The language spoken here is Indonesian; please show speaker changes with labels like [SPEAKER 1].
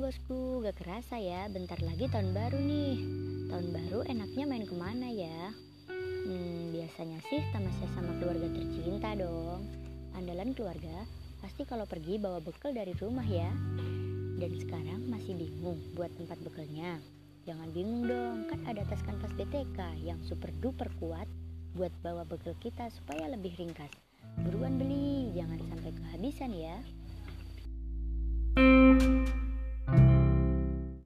[SPEAKER 1] bosku gak kerasa ya, bentar lagi tahun baru nih. Tahun baru enaknya main ke mana ya? Hmm, biasanya sih tamasya sama keluarga tercinta dong. Andalan keluarga pasti kalau pergi bawa bekal dari rumah ya. Dan sekarang masih bingung buat tempat bekalnya. Jangan bingung dong, kan ada tas kanvas BTK yang super duper kuat buat bawa bekal kita supaya lebih ringkas. Buruan beli, jangan sampai kehabisan ya.